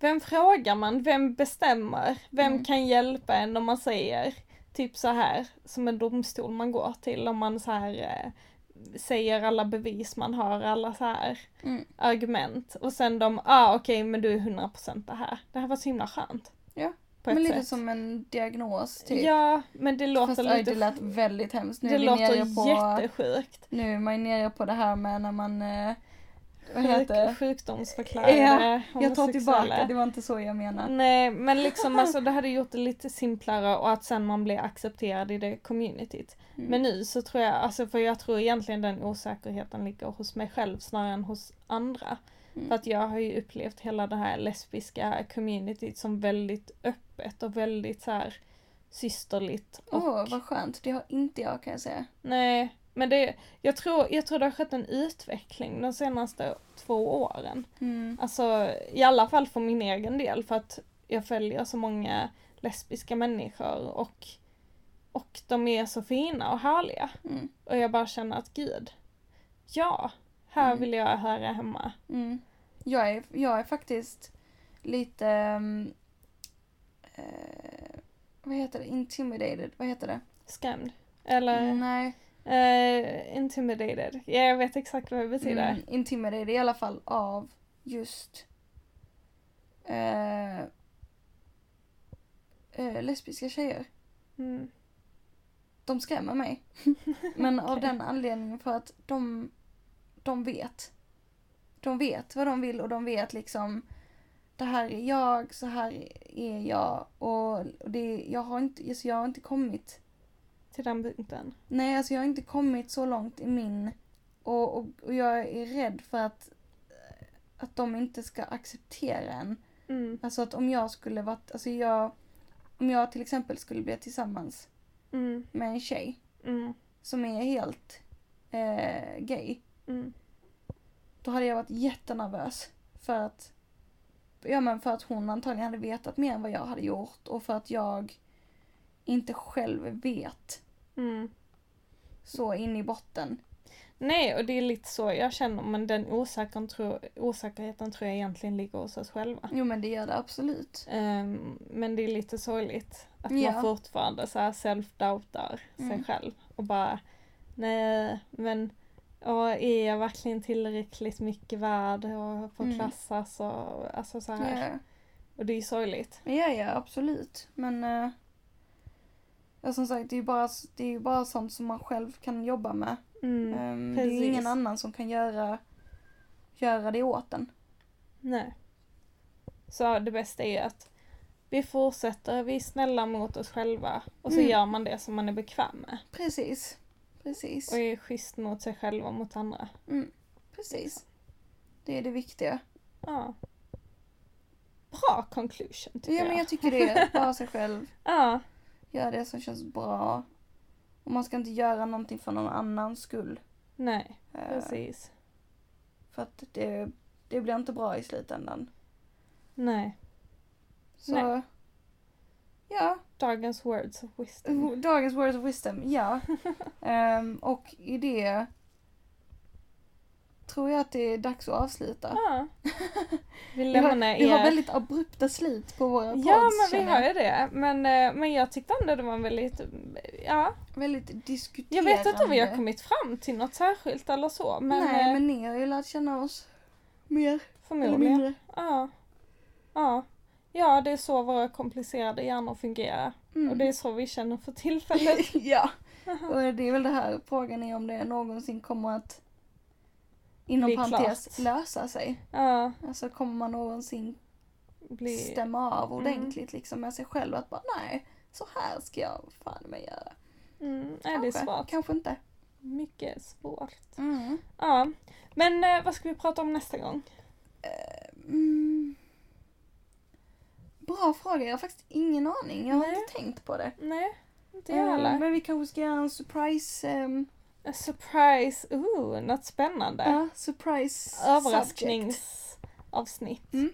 Vem frågar man? Vem bestämmer? Vem Mm. kan hjälpa en om man säger typ så här som en domstol man går till om man så här eh, säger alla bevis man har, alla så här Mm. argument och sen de, ah okej men du är 100% det här. Det här var så himla skönt. Ja, Men lite sätt. som en diagnos typ. Ja, men det låter Fast lite... det lät väldigt hemskt. Nu det är vi låter nere på, jättesjukt. nu är man nere på det här med när man, eh, vad heter? Sjuk, sjukdomsförklarade Ja, Jag tar tillbaka, det var inte så jag menade. Nej, men (laughs) liksom alltså det hade gjort det lite simplare och att sen man blir accepterad i det communityt. Mm. Men nu så tror jag, alltså för jag tror egentligen den osäkerheten ligger hos mig själv snarare än hos andra. Mm. För att jag har ju upplevt hela det här lesbiska communityt som väldigt öppet och väldigt så här systerligt. Och, Åh, vad skönt. Det har inte jag kan jag säga. Nej, men det, jag tror, jag tror det har skett en utveckling de senaste två åren. Mm. Alltså i alla fall för min egen del för att jag följer så många lesbiska människor och, och de är så fina och härliga. Mm. Och jag bara känner att gud, ja, här Mm. vill jag höra hemma. Mm. Jag, är, jag är faktiskt lite, um, eh, vad heter det, intimidated, vad heter det? Skrämd. Eller Mm, nej, eh, intimidated. Ja, jag vet exakt vad det betyder. mm, intimidated i alla fall av just eh, eh, lesbiska tjejer. Mm. De skrämmer mig. (laughs) Men av Okej. den anledningen för att de, de vet. De vet vad de vill och de vet liksom det här är jag, så här är jag och det, jag, har inte, så jag har inte kommit till den punkten? Nej, alltså jag har inte kommit så långt i min och, och, och jag är rädd för att, att de inte ska acceptera en. Mm. Alltså att om jag skulle varit, alltså jag, om jag till exempel skulle bli tillsammans Mm. med en tjej Mm. som är helt eh, gay, Mm. då hade jag varit jättenervös för att, ja men för att hon antagligen hade vetat mer än vad jag hade gjort och för att jag inte själv vet Mm. så in i botten. Nej, och det är lite så jag känner, men den osäkerheten tror, osäkerheten tror jag egentligen ligger hos oss själva. Jo men det gör det absolut. Ehm, men det är lite sorgligt att Ja. man fortfarande så här self-doubtar Mm. sig själv och bara nej men och är jag verkligen tillräckligt mycket värd och får Mm. klassas och alltså så här. Ja, Och det är ju sorgligt. ja, ja absolut. Men eh, ja, som sagt det är ju bara, det är bara sånt som man själv kan jobba med. Mm, Ehm, det är ju ingen annan som kan göra, göra det åt en. Nej. Så det bästa är att vi fortsätter, vi är snälla mot oss själva och så Mm. gör man det som man är bekväm med. Precis. Precis. Och är schysst mot sig själv och mot andra. Mm, precis. Det är det viktiga. Ja. Bra conclusion tycker Ja jag. men jag tycker det. Vara (laughs) sig själv. Ja, Göra det som känns bra. Och man ska inte göra någonting för någon annans skull. nej, Eh, precis. För att det, det blir inte bra i slutändan. Nej. Så. Nej. Ja, Dagens words of wisdom. dagens words of wisdom, ja. (laughs) Ehm, och i det tror jag att det är dags att avsluta. Ja. (laughs) Vi Vi har, vi har väldigt abrupta slut på våra pods, Ja men vi har ju det. Men, eh, men jag tyckte ändå det var väldigt, ja. Väldigt diskuterande. Jag vet inte om vi har kommit fram till något särskilt eller så. Men, Nej, eh, men ni har ju lärt känna oss mer eller förmodligen. mindre. Ja. Ja. Ja, det är så våra komplicerade hjärnor fungerar. Mm. Och det är så vi känner för (laughs) tillfället. ja. (laughs) Och det är väl det här frågan är om det någonsin kommer att inom parentes lösa sig. Ja, Alltså kommer man någonsin bli... stämma av Mm. ordentligt liksom med sig själv att bara nej, så här ska jag fan mig göra. Mm, det är Kanske, svårt. kanske inte. Mycket svårt. Mm. Ja. Men eh, vad ska vi prata om nästa gång? Mm. Bra fråga, jag har faktiskt ingen aning. Jag har Nej. inte tänkt på det. Nej, inte jag Eh, heller. Men vi kanske ska göra en surprise, A surprise, ooh, något spännande. ja, surprise. Överraskningsavsnitt. Mm.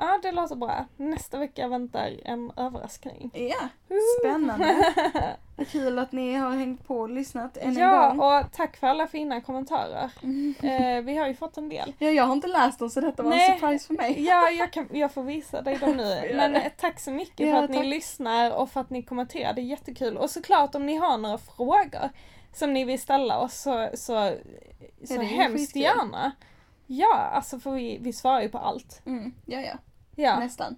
Ja, det låter bra. Nästa vecka väntar en överraskning. Ja, spännande. (laughs) Kul att ni har hängt på och lyssnat än en ja, gång. och tack för alla fina kommentarer. (laughs) Eh, vi har ju fått en del. Ja, jag har inte läst dem så detta var Nej. en surprise för mig. Ja, jag, kan, jag får visa dig dem nu. (laughs) Men eh, tack så mycket Ja, för att ni tack. lyssnar och för att ni kommenterar. Det är jättekul. Och såklart om ni har några frågor som ni vill ställa oss så, så, så är hemskt gärna. Ja, alltså för vi, vi svarar ju på allt. Mm, ja, ja, Ja. nästan.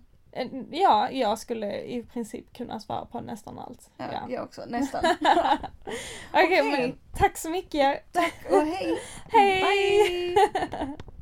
Ja, jag skulle i princip kunna svara på nästan allt. Ja, Ja. Jag också, nästan. (laughs) Okej, Okej. men tack så mycket. Och hej! Hej! Bye! (laughs)